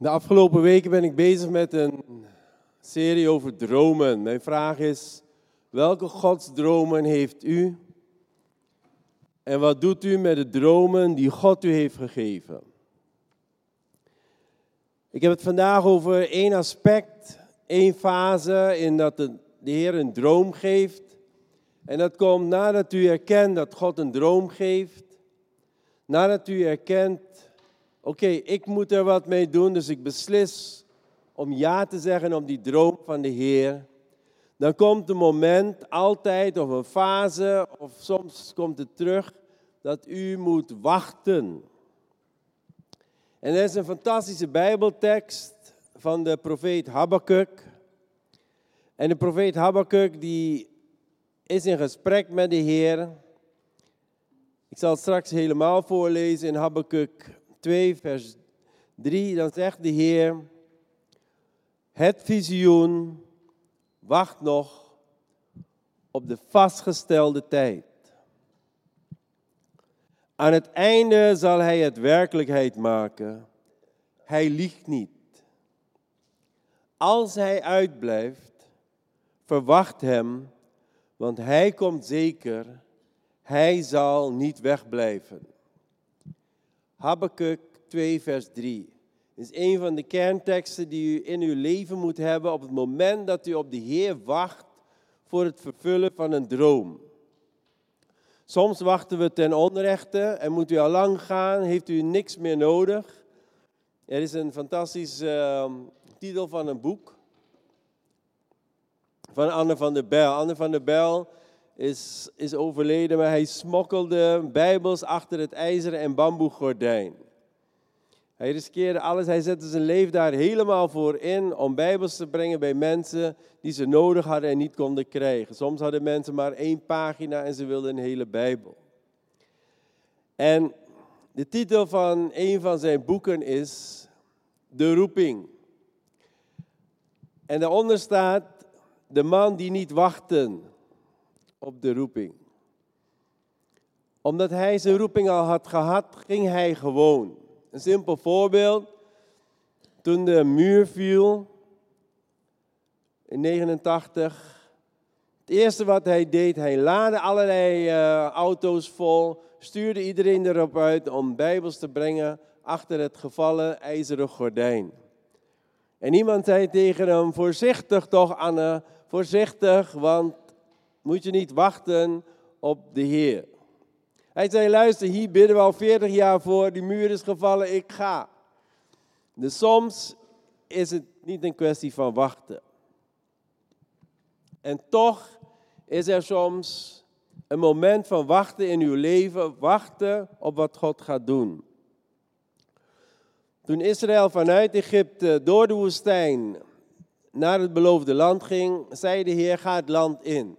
De afgelopen weken ben ik bezig met een serie over dromen. Mijn vraag is: welke godsdromen heeft u? En wat doet u met de dromen die God u heeft gegeven? Ik heb het vandaag over één aspect, één fase in dat de, de Heer een droom geeft. En dat komt nadat u erkent dat God een droom geeft. Nadat u erkent oké, ik moet er wat mee doen, dus ik beslis om ja te zeggen op die droom van de Heer. Dan komt een moment, altijd, of een fase, of soms komt het terug, dat u moet wachten. En er is een fantastische Bijbeltekst van de profeet Habakkuk. En de profeet Habakkuk die is in gesprek met de Heer. Ik zal het straks helemaal voorlezen in Habakkuk 2, vers 3, dan zegt de Heer, het visioen wacht nog op de vastgestelde tijd. Aan het einde zal hij het werkelijkheid maken. Hij liegt niet. Als hij uitblijft, verwacht hem, want hij komt zeker. Hij zal niet wegblijven. Habakkuk 2, vers 3 is een van de kernteksten die u in uw leven moet hebben op het moment dat u op de Heer wacht voor het vervullen van een droom. Soms wachten we ten onrechte en moet u al lang gaan, heeft u niks meer nodig. Er is een fantastische uh, titel van een boek van Anne van der Bijl. Anne van der Bijl is, is overleden, maar hij smokkelde bijbels achter het ijzeren en bamboegordijn. Hij riskeerde alles, hij zette zijn leven daar helemaal voor in om bijbels te brengen bij mensen die ze nodig hadden en niet konden krijgen. Soms hadden mensen maar één pagina en ze wilden een hele bijbel. En de titel van een van zijn boeken is De roeping. En daaronder staat de man die niet wachten op de roeping. Omdat hij zijn roeping al had gehad, ging hij gewoon. Een simpel voorbeeld. Toen de muur viel in 89. Het eerste wat hij deed, hij laadde allerlei uh, auto's vol, stuurde iedereen erop uit om bijbels te brengen achter het gevallen ijzeren gordijn. En iemand zei tegen hem, voorzichtig toch Anne, voorzichtig, want moet je niet wachten op de Heer. Hij zei, luister, hier bidden we al 40 jaar voor, die muur is gevallen, ik ga. Dus soms is het niet een kwestie van wachten. En toch is er soms een moment van wachten in uw leven, wachten op wat God gaat doen. Toen Israël vanuit Egypte door de woestijn naar het beloofde land ging, zei de Heer, ga het land in.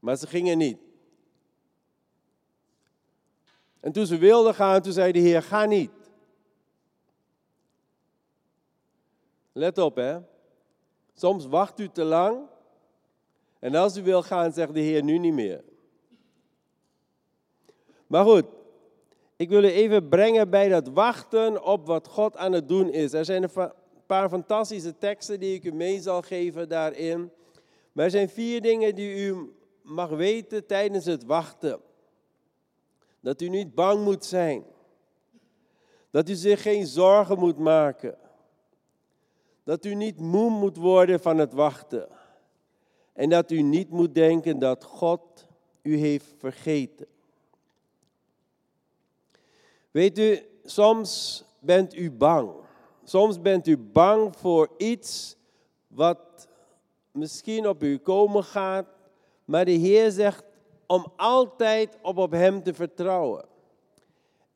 Maar ze gingen niet. En toen ze wilden gaan, toen zei de Heer, ga niet. Let op hè. Soms wacht u te lang. En als u wil gaan, zegt de Heer nu niet meer. Maar goed, ik wil u even brengen bij dat wachten op wat God aan het doen is. Er zijn een paar fantastische teksten die ik u mee zal geven daarin. Maar er zijn vier dingen die u mag weten tijdens het wachten. Dat u niet bang moet zijn. Dat u zich geen zorgen moet maken. Dat u niet moe moet worden van het wachten. En dat u niet moet denken dat God u heeft vergeten. Weet u, soms bent u bang. Soms bent u bang voor iets wat misschien op u komen gaat, maar de Heer zegt om altijd op, op Hem te vertrouwen.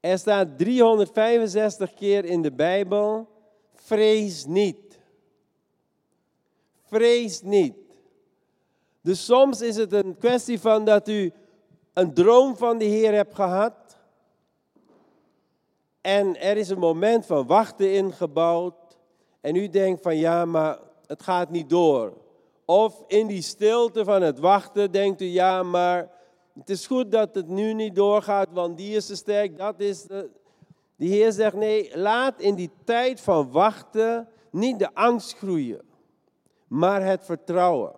Er staat 365 keer in de Bijbel, vrees niet. Vrees niet. Dus soms is het een kwestie van dat u een droom van de Heer hebt gehad. En er is een moment van wachten ingebouwd. En u denkt van ja, maar het gaat niet door. Of in die stilte van het wachten denkt u, ja, maar het is goed dat het nu niet doorgaat, want die is te sterk, dat is de... De Heer zegt, nee, laat in die tijd van wachten niet de angst groeien, maar het vertrouwen.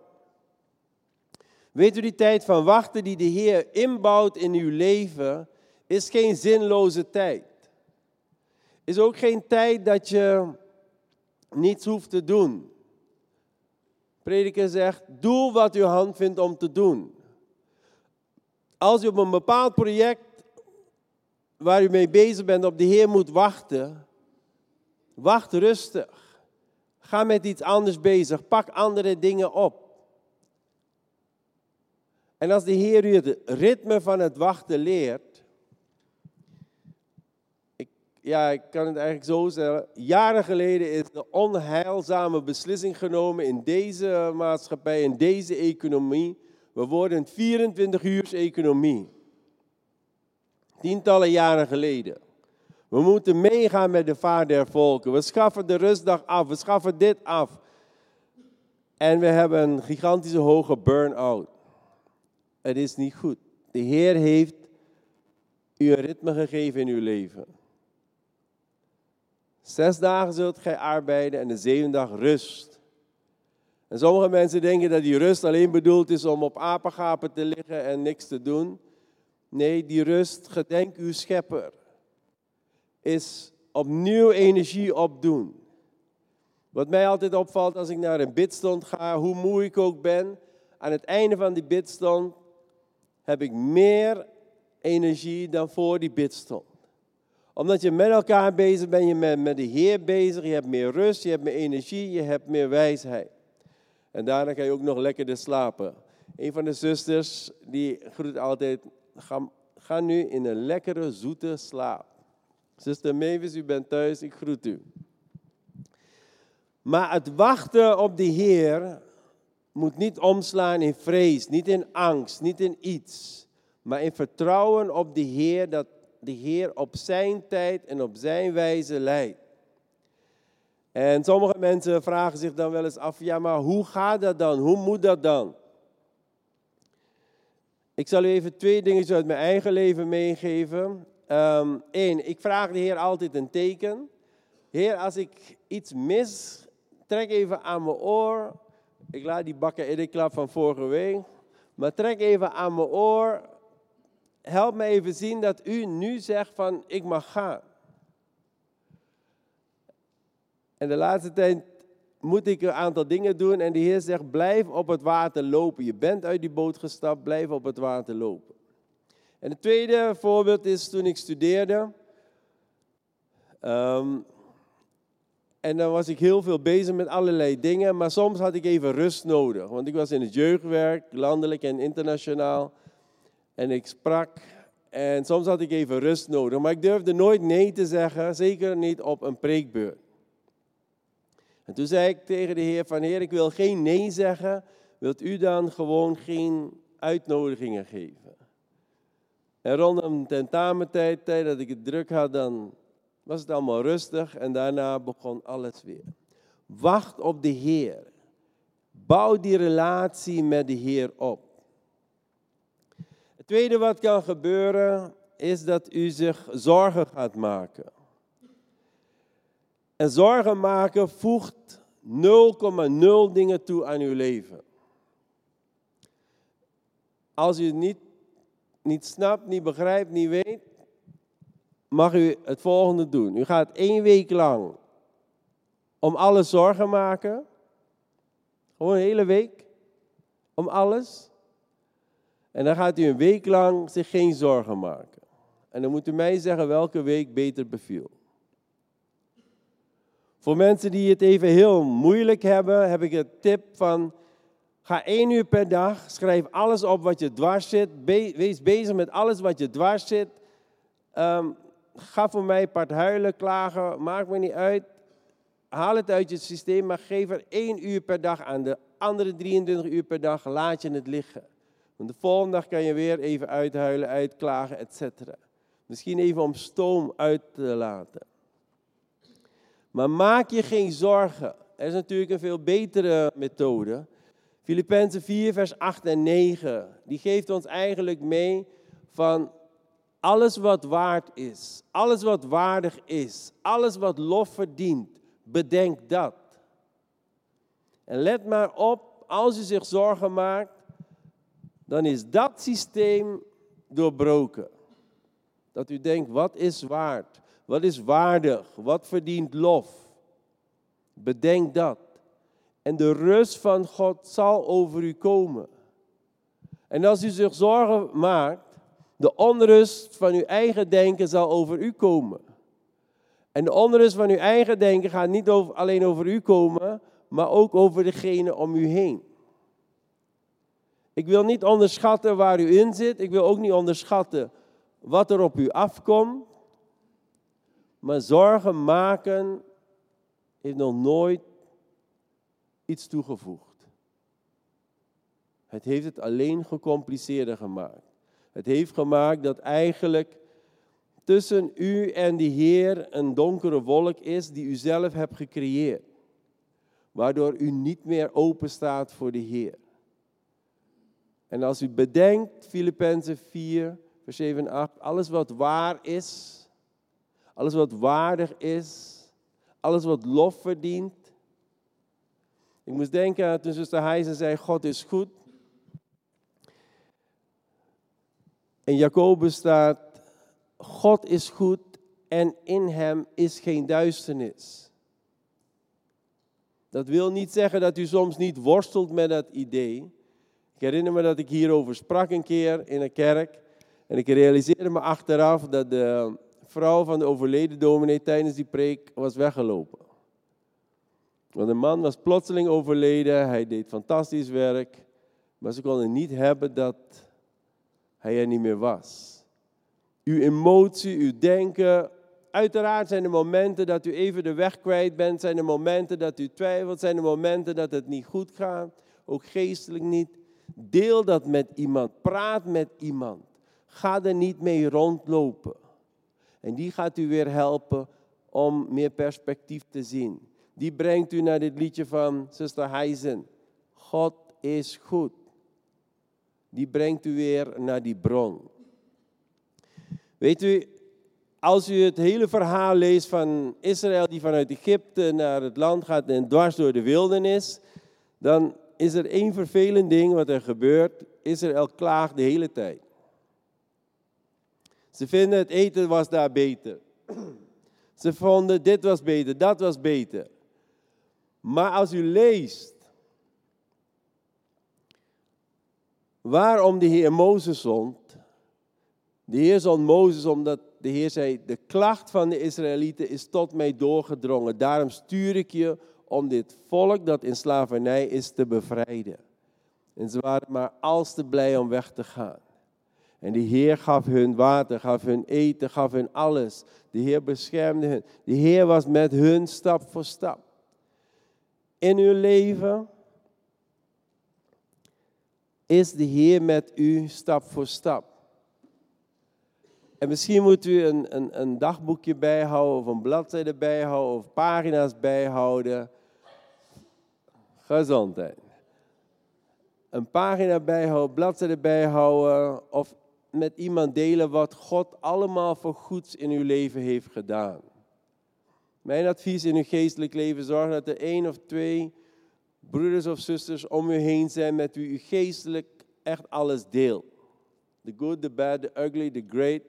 Weet u, die tijd van wachten die de Heer inbouwt in uw leven, is geen zinloze tijd. Is ook geen tijd dat je niets hoeft te doen. Prediker zegt, doe wat uw hand vindt om te doen. Als u op een bepaald project waar u mee bezig bent op de Heer moet wachten, wacht rustig. Ga met iets anders bezig. Pak andere dingen op. En als de Heer u het ritme van het wachten leert, ja, ik kan het eigenlijk zo zeggen, jaren geleden is de onheilzame beslissing genomen in deze maatschappij, in deze economie. We worden een 24 uur economie. Tientallen jaren geleden. We moeten meegaan met de vaart der volken. We schaffen de rustdag af. We schaffen dit af. En we hebben een gigantische hoge burn-out. Het is niet goed. De Heer heeft u een ritme gegeven in uw leven. Zes dagen zult gij arbeiden en de zevende dag rust. En sommige mensen denken dat die rust alleen bedoeld is om op apengapen te liggen en niks te doen. Nee, die rust, gedenk uw schepper, is opnieuw energie opdoen. Wat mij altijd opvalt als ik naar een bidstond ga, hoe moe ik ook ben, aan het einde van die bidstond heb ik meer energie dan voor die bidstond. Omdat je met elkaar bezig bent, je bent met de Heer bezig, je hebt meer rust, je hebt meer energie, je hebt meer wijsheid. En daarna kan je ook nog lekkerder slapen. Een van de zusters, die groet altijd, ga, ga nu in een lekkere, zoete slaap. Zuster Mavis, u bent thuis, ik groet u. Maar het wachten op de Heer moet niet omslaan in vrees, niet in angst, niet in iets. Maar in vertrouwen op de Heer, dat de Heer op zijn tijd en op zijn wijze leidt. En sommige mensen vragen zich dan wel eens af, ja maar hoe gaat dat dan? Hoe moet dat dan? Ik zal u even twee dingen uit mijn eigen leven meegeven. Eén, ehm, ik vraag de Heer altijd een teken. Heer, als ik iets mis, trek even aan mijn oor. Ik laat die bakken klap van vorige week. Maar trek even aan mijn oor. Help me even zien dat u nu zegt van ik mag gaan. En de laatste tijd moet ik een aantal dingen doen. En de Heer zegt, blijf op het water lopen. Je bent uit die boot gestapt, blijf op het water lopen. En het tweede voorbeeld is toen ik studeerde. Um, en dan was ik heel veel bezig met allerlei dingen, maar soms had ik even rust nodig. Want ik was in het jeugdwerk, landelijk en internationaal. En ik sprak en soms had ik even rust nodig. Maar ik durfde nooit nee te zeggen, zeker niet op een preekbeurt. En toen zei ik tegen de Heer van Heer, ik wil geen nee zeggen. Wilt u dan gewoon geen uitnodigingen geven? En rondom tentamentijd, tijd dat ik het druk had, dan was het allemaal rustig en daarna begon alles weer. Wacht op de Heer. Bouw die relatie met de Heer op. Tweede wat kan gebeuren is dat u zich zorgen gaat maken. En zorgen maken voegt 0,0 dingen toe aan uw leven. Als u het niet, niet snapt, niet begrijpt, niet weet, mag u het volgende doen. U gaat één week lang om alles zorgen maken. Gewoon een hele week. Om alles. En dan gaat u een week lang zich geen zorgen maken. En dan moet u mij zeggen welke week beter beviel. Voor mensen die het even heel moeilijk hebben, heb ik een tip van ga één uur per dag, schrijf alles op wat je dwars zit, wees bezig met alles wat je dwars zit. Ehm, ga voor mij part huilen, klagen, maakt me niet uit. Haal het uit je systeem, maar geef er één uur per dag aan. De andere 23 uur per dag laat je het liggen. Want de volgende dag kan je weer even uithuilen, uitklagen, etc. Misschien even om stoom uit te laten. Maar maak je geen zorgen. Er is natuurlijk een veel betere methode. Filippenzen 4, vers 8 en 9. Die geeft ons eigenlijk mee van Alles wat waard is, alles wat waardig is, alles wat lof verdient, bedenk dat. En let maar op, als u zich zorgen maakt, dan is dat systeem doorbroken. Dat u denkt, wat is waard? Wat is waardig? Wat verdient lof? Bedenk dat. En de rust van God zal over u komen. En als u zich zorgen maakt, de onrust van uw eigen denken zal over u komen. En de onrust van uw eigen denken gaat niet over, alleen over u komen, maar ook over degene om u heen. Ik wil niet onderschatten waar u in zit. Ik wil ook niet onderschatten wat er op u afkomt. Maar zorgen maken heeft nog nooit iets toegevoegd. Het heeft het alleen gecompliceerder gemaakt. Het heeft gemaakt dat eigenlijk tussen u en de Heer een donkere wolk is die u zelf hebt gecreëerd. Waardoor u niet meer open staat voor de Heer. En als u bedenkt, Filippenzen 4, vers 7 en 8, alles wat waar is, alles wat waardig is, alles wat lof verdient. Ik moest denken aan toen zuster Heijzen zei, God is goed. In Jacobus staat, God is goed en in hem is geen duisternis. Dat wil niet zeggen dat u soms niet worstelt met dat idee. Ik herinner me dat ik hierover sprak een keer in een kerk. En ik realiseerde me achteraf dat de vrouw van de overleden dominee tijdens die preek was weggelopen. Want de man was plotseling overleden, hij deed fantastisch werk, maar ze konden niet hebben dat hij er niet meer was. Uw emotie, uw denken, uiteraard zijn er momenten dat u even de weg kwijt bent, zijn er momenten dat u twijfelt, zijn er momenten dat het niet goed gaat, ook geestelijk niet. Deel dat met iemand, praat met iemand. Ga er niet mee rondlopen. En die gaat u weer helpen om meer perspectief te zien. Die brengt u naar dit liedje van zuster Heisen. God is goed. Die brengt u weer naar die bron. Weet u, als u het hele verhaal leest van Israël die vanuit Egypte naar het land gaat en dwars door de wildernis, dan is er één vervelend ding wat er gebeurt. Israël klaagt de hele tijd. Ze vinden het eten was daar beter. Ze vonden dit was beter, dat was beter. Maar als u leest waarom de Heer Mozes zond. De Heer zond Mozes omdat de Heer zei, de klacht van de Israëlieten is tot mij doorgedrongen. Daarom stuur ik je om dit volk dat in slavernij is te bevrijden. En ze waren maar als te blij om weg te gaan. En de Heer gaf hun water, gaf hun eten, gaf hun alles. De Heer beschermde hun. De Heer was met hun stap voor stap. In uw leven is de Heer met u stap voor stap. En misschien moet u een, een, een dagboekje bijhouden, of een bladzijde bijhouden, of pagina's bijhouden. Gezondheid. Een pagina bijhouden, bladzijde bijhouden, of met iemand delen wat God allemaal voor goeds in uw leven heeft gedaan. Mijn advies in uw geestelijk leven, zorg dat er één of twee broeders of zusters om u heen zijn met wie u geestelijk echt alles deelt. The good, the bad, the ugly, the great.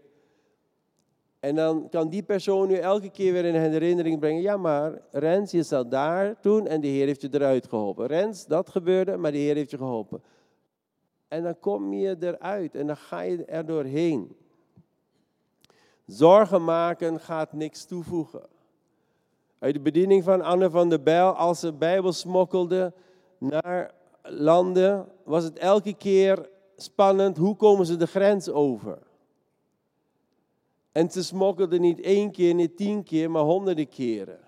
En dan kan die persoon u elke keer weer in herinnering brengen. Ja, maar Rens, je zat daar toen en de Heer heeft je eruit geholpen. Rens, dat gebeurde, maar de Heer heeft je geholpen. En dan kom je eruit en dan ga je er doorheen. Zorgen maken gaat niks toevoegen. Uit de bediening van Anne van der Bijl, als ze Bijbel smokkelde naar landen, was het elke keer spannend, hoe komen ze de grens over? En ze smokkelden niet één keer, niet tien keer, maar honderden keren.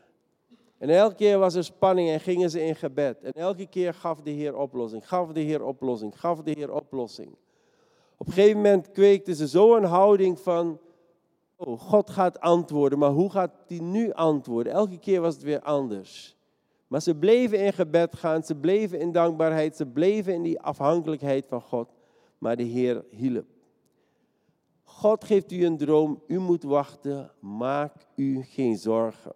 En elke keer was er spanning en gingen ze in gebed. En elke keer gaf de Heer oplossing, gaf de Heer oplossing, gaf de Heer oplossing. Op een gegeven moment kweekte ze zo een houding van, oh, God gaat antwoorden, maar hoe gaat hij nu antwoorden? Elke keer was het weer anders. Maar ze bleven in gebed gaan, ze bleven in dankbaarheid, ze bleven in die afhankelijkheid van God. Maar de Heer hielp. God geeft u een droom, u moet wachten, maak u geen zorgen.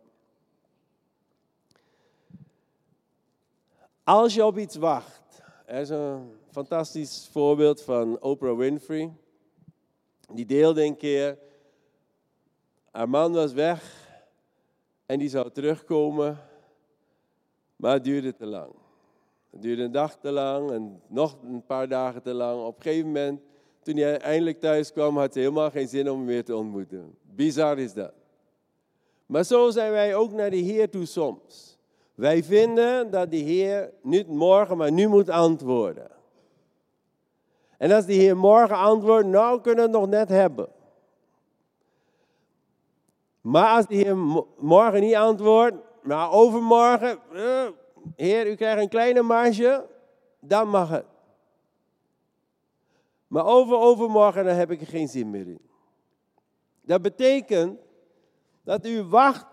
Als je op iets wacht, er is een fantastisch voorbeeld van Oprah Winfrey. Die deelde een keer, haar man was weg en die zou terugkomen, maar het duurde te lang. Het duurde een dag te lang en nog een paar dagen te lang. Op een gegeven moment, toen hij eindelijk thuis kwam, had hij helemaal geen zin om hem weer te ontmoeten. Bizar is dat. Maar zo zijn wij ook naar de Heer toe soms. Wij vinden dat de Heer niet morgen, maar nu moet antwoorden. En als de Heer morgen antwoordt, nou kunnen we het nog net hebben. Maar als de Heer morgen niet antwoordt, maar overmorgen, eh, Heer, u krijgt een kleine marge, dan mag het. Maar over overmorgen, dan heb ik er geen zin meer in. Dat betekent dat u wacht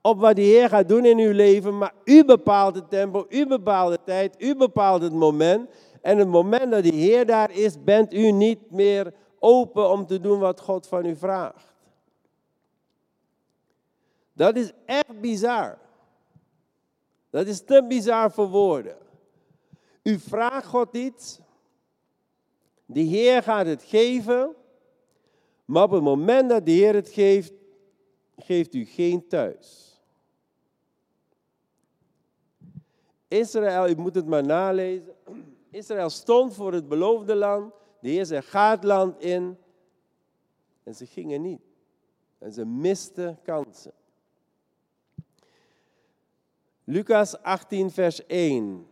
op wat de Heer gaat doen in uw leven, maar u bepaalt het tempo, u bepaalt de tijd, u bepaalt het moment. En het moment dat de Heer daar is, bent u niet meer open om te doen wat God van u vraagt. Dat is echt bizar. Dat is te bizar voor woorden. U vraagt God iets, de Heer gaat het geven, maar op het moment dat de Heer het geeft, geeft u geen thuis. Israël, u moet het maar nalezen. Israël stond voor het beloofde land. De Heer zei, ga het land in. En ze gingen niet. En ze misten kansen. Lucas 18, vers 1.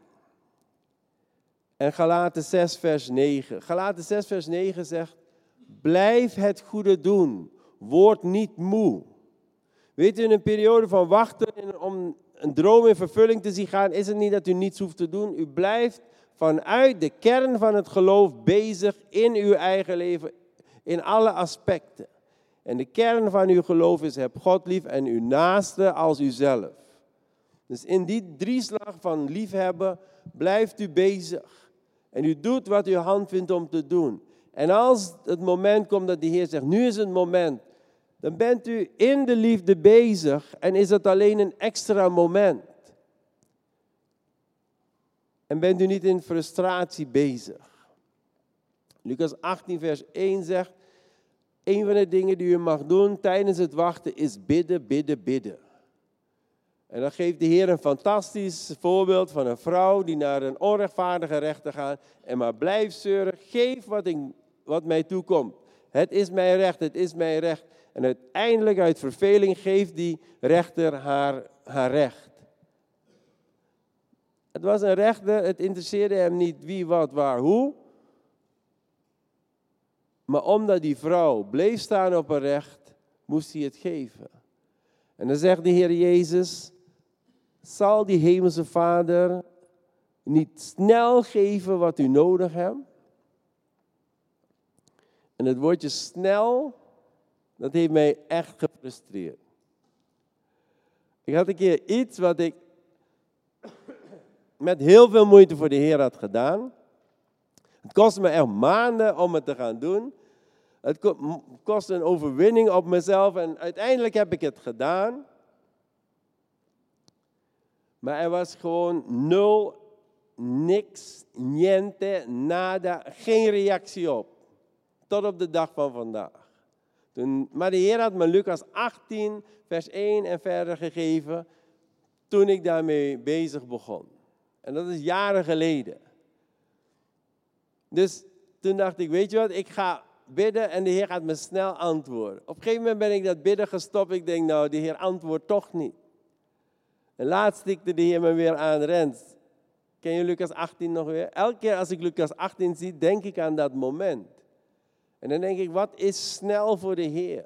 En Galaten 6, vers 9. Galaten 6, vers 9 zegt: Blijf het goede doen. Word niet moe. Weet u, in een periode van wachten om een droom in vervulling te zien gaan, is het niet dat u niets hoeft te doen. U blijft vanuit de kern van het geloof bezig in uw eigen leven, in alle aspecten. En de kern van uw geloof is: heb God lief en uw naaste als uzelf. Dus in die drieslag van liefhebben blijft u bezig. En u doet wat uw hand vindt om te doen. En als het moment komt dat de Heer zegt, nu is het moment, dan bent u in de liefde bezig en is het alleen een extra moment. En bent u niet in frustratie bezig. Lucas 18, vers 1 zegt, een van de dingen die u mag doen tijdens het wachten is bidden, bidden, bidden. En dan geeft de Heer een fantastisch voorbeeld van een vrouw die naar een onrechtvaardige rechter gaat en maar blijft zeuren, geef wat, ik, wat mij toekomt. Het is mijn recht, het is mijn recht. En uiteindelijk uit verveling geeft die rechter haar, haar recht. Het was een rechter, het interesseerde hem niet wie, wat, waar, hoe. Maar omdat die vrouw bleef staan op een recht, moest hij het geven. En dan zegt de Heer Jezus, zal die hemelse Vader niet snel geven wat u nodig hebt? En het woordje snel, dat heeft mij echt gefrustreerd. Ik had een keer iets wat ik met heel veel moeite voor de Heer had gedaan. Het kostte me echt maanden om het te gaan doen. Het kostte een overwinning op mezelf en uiteindelijk heb ik het gedaan. Maar er was gewoon nul, niks, niente, nada, geen reactie op. Tot op de dag van vandaag. Toen, maar de Heer had me Lucas 18, vers 1 en verder gegeven toen ik daarmee bezig begon. En dat is jaren geleden. Dus toen dacht ik, weet je wat, ik ga bidden en de Heer gaat me snel antwoorden. Op een gegeven moment ben ik dat bidden gestopt. Ik denk, nou, de Heer antwoordt toch niet. En laatst stikte de Heer me weer aan, Rens. Ken je Lucas 18 nog weer? Elke keer als ik Lucas 18 zie, denk ik aan dat moment. En dan denk ik, wat is snel voor de Heer?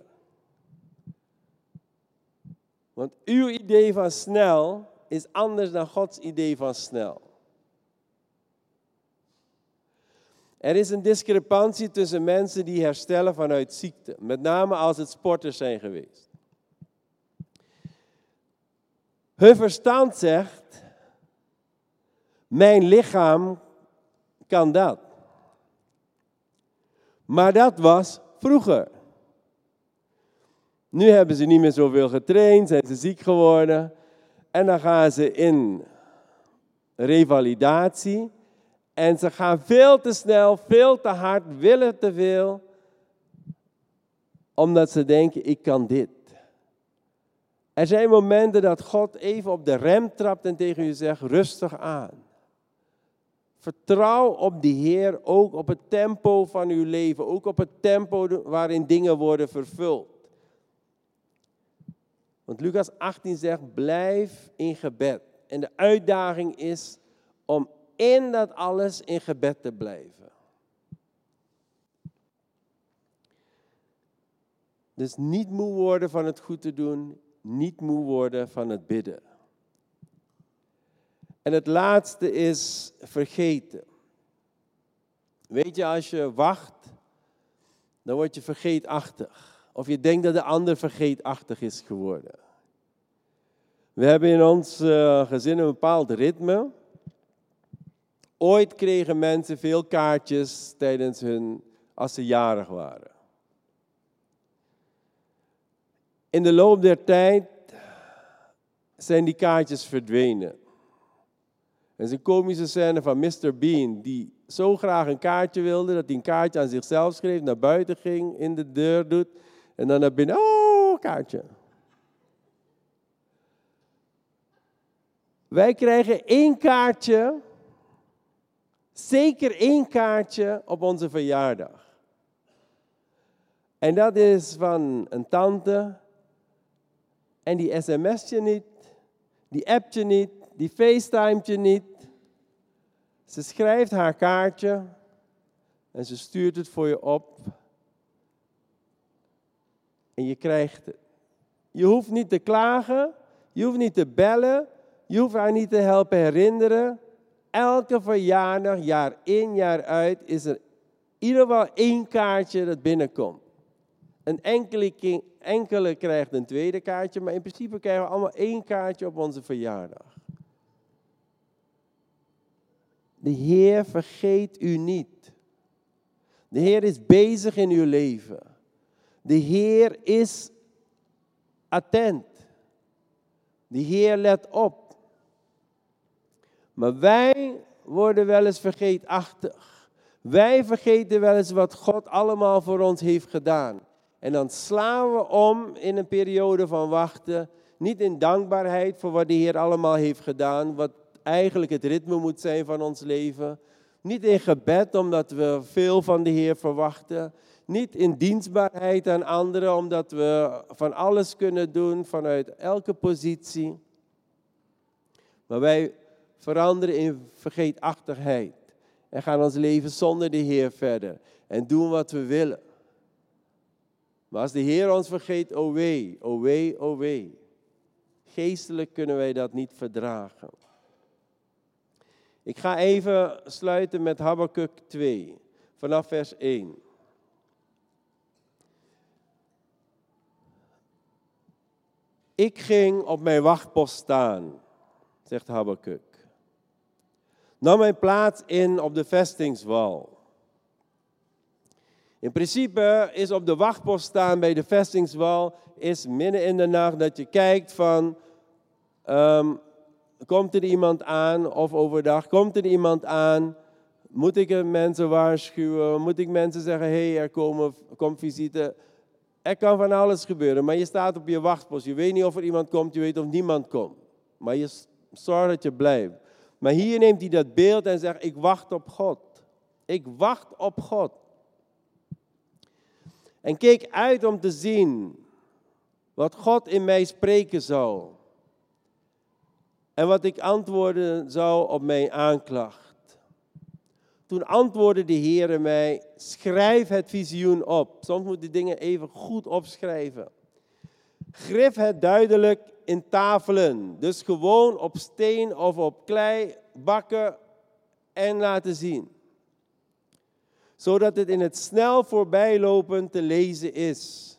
Want uw idee van snel is anders dan Gods idee van snel. Er is een discrepantie tussen mensen die herstellen vanuit ziekte, met name als het sporters zijn geweest. Hun verstand zegt, mijn lichaam kan dat. Maar dat was vroeger. Nu hebben ze niet meer zoveel getraind, zijn ze ziek geworden. En dan gaan ze in revalidatie. En ze gaan veel te snel, veel te hard, willen te veel. Omdat ze denken, ik kan dit. Er zijn momenten dat God even op de rem trapt en tegen je zegt, rustig aan. Vertrouw op de Heer, ook op het tempo van uw leven, ook op het tempo waarin dingen worden vervuld. Want Lucas 18 zegt, blijf in gebed. En de uitdaging is om in dat alles in gebed te blijven. Dus niet moe worden van het goed te doen, niet moe worden van het bidden. En het laatste is vergeten. Weet je, als je wacht, dan word je vergeetachtig. Of je denkt dat de ander vergeetachtig is geworden. We hebben in ons uh, gezin een bepaald ritme. Ooit kregen mensen veel kaartjes tijdens hun, als ze jarig waren. In de loop der tijd zijn die kaartjes verdwenen. Er is een komische scène van Mr. Bean, die zo graag een kaartje wilde, dat hij een kaartje aan zichzelf schreef, naar buiten ging, in de deur doet, en dan naar binnen, oh, kaartje. Wij krijgen één kaartje, zeker één kaartje op onze verjaardag. En dat is van een tante. En die sms je niet, die appt je niet, die facetimet je niet. Ze schrijft haar kaartje en ze stuurt het voor je op. En je krijgt het. Je hoeft niet te klagen, je hoeft niet te bellen, je hoeft haar niet te helpen herinneren. Elke verjaardag, jaar in, jaar uit, is er in ieder geval één kaartje dat binnenkomt. Een enkele, enkele krijgt een tweede kaartje, maar in principe krijgen we allemaal één kaartje op onze verjaardag. De Heer vergeet u niet. De Heer is bezig in uw leven. De Heer is attent. De Heer let op. Maar wij worden wel eens vergeetachtig. Wij vergeten wel eens wat God allemaal voor ons heeft gedaan. En dan slaan we om in een periode van wachten. Niet in dankbaarheid voor wat de Heer allemaal heeft gedaan. Wat eigenlijk het ritme moet zijn van ons leven. Niet in gebed omdat we veel van de Heer verwachten. Niet in dienstbaarheid aan anderen omdat we van alles kunnen doen vanuit elke positie. Maar wij veranderen in vergeetachtigheid. En gaan ons leven zonder de Heer verder. En doen wat we willen. Maar als de Heer ons vergeet, oh wee, oh wee, oh wee. Geestelijk kunnen wij dat niet verdragen. Ik ga even sluiten met Habakkuk 2, vanaf vers 1. Ik ging op mijn wachtpost staan, zegt Habakkuk. Nam mijn plaats in op de vestingswal. In principe is op de wachtpost staan bij de vestingswal, is midden in de nacht dat je kijkt van, um, komt er iemand aan of overdag, komt er iemand aan, moet ik mensen waarschuwen, moet ik mensen zeggen, hé, hey, er komen, komt visite. Er kan van alles gebeuren, maar je staat op je wachtpost. Je weet niet of er iemand komt, je weet of niemand komt. Maar je zorgt dat je blijft. Maar hier neemt hij dat beeld en zegt, ik wacht op God. Ik wacht op God. En keek uit om te zien wat God in mij spreken zou. En wat ik antwoorden zou op mijn aanklacht. Toen antwoordde de Heer mij, schrijf het visioen op. Soms moet je dingen even goed opschrijven. Grif het duidelijk in tafelen. Dus gewoon op steen of op klei bakken en laten zien zodat het in het snel voorbijlopen te lezen is.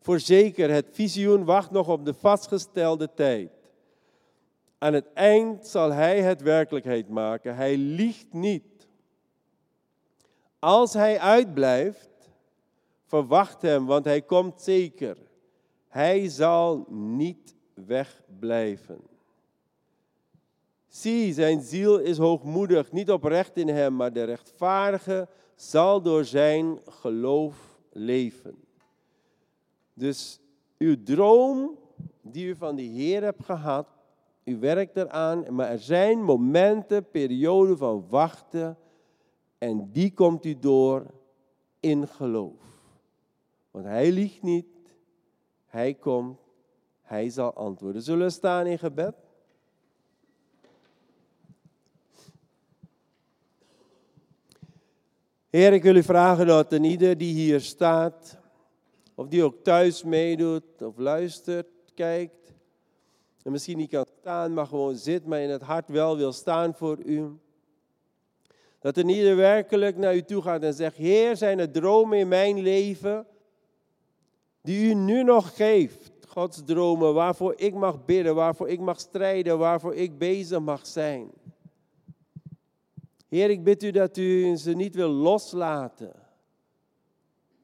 Voorzeker, het visioen wacht nog op de vastgestelde tijd. Aan het eind zal hij het werkelijkheid maken. Hij liegt niet. Als hij uitblijft, verwacht hem, want hij komt zeker. Hij zal niet wegblijven. Zie, zijn ziel is hoogmoedig, niet oprecht in hem, maar de rechtvaardige zal door zijn geloof leven. Dus uw droom die u van de Heer hebt gehad, u werkt eraan, maar er zijn momenten, perioden van wachten en die komt u door in geloof. Want hij liegt niet, hij komt, hij zal antwoorden. Zullen we staan in gebed? Heer, ik wil u vragen dat een ieder die hier staat, of die ook thuis meedoet of luistert, kijkt, en misschien niet kan staan, maar gewoon zit, maar in het hart wel wil staan voor u. Dat een ieder werkelijk naar u toe gaat en zegt, Heer, zijn er dromen in mijn leven die u nu nog geeft? Gods dromen waarvoor ik mag bidden, waarvoor ik mag strijden, waarvoor ik bezig mag zijn. Heer, ik bid u dat u ze niet wil loslaten,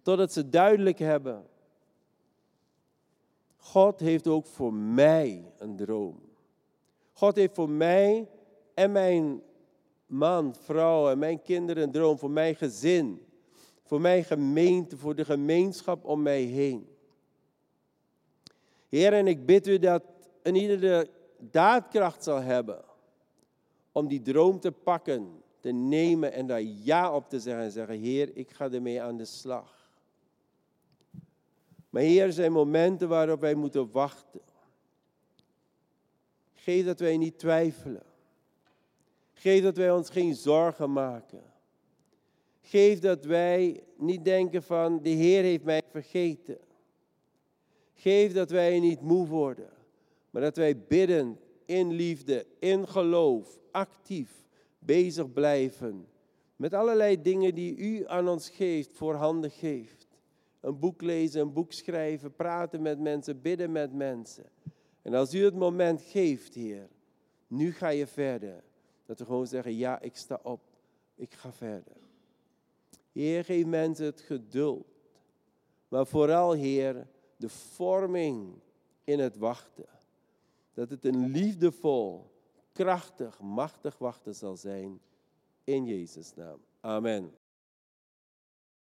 totdat ze duidelijk hebben. God heeft ook voor mij een droom. God heeft voor mij en mijn man, vrouw en mijn kinderen een droom, voor mijn gezin, voor mijn gemeente, voor de gemeenschap om mij heen. Heer, en ik bid u dat een ieder de daadkracht zal hebben om die droom te pakken te nemen en daar ja op te zeggen en zeggen, Heer, ik ga ermee aan de slag. Maar Heer, er zijn momenten waarop wij moeten wachten. Geef dat wij niet twijfelen. Geef dat wij ons geen zorgen maken. Geef dat wij niet denken van, de Heer heeft mij vergeten. Geef dat wij niet moe worden, maar dat wij bidden in liefde, in geloof, actief bezig blijven met allerlei dingen die u aan ons geeft, voorhanden geeft. Een boek lezen, een boek schrijven, praten met mensen, bidden met mensen. En als u het moment geeft, Heer, nu ga je verder. Dat we gewoon zeggen, ja, ik sta op, ik ga verder. Heer, geef mensen het geduld. Maar vooral, Heer, de vorming in het wachten. Dat het een liefdevol, krachtig, machtig wachten zal zijn. In Jezus' naam. Amen.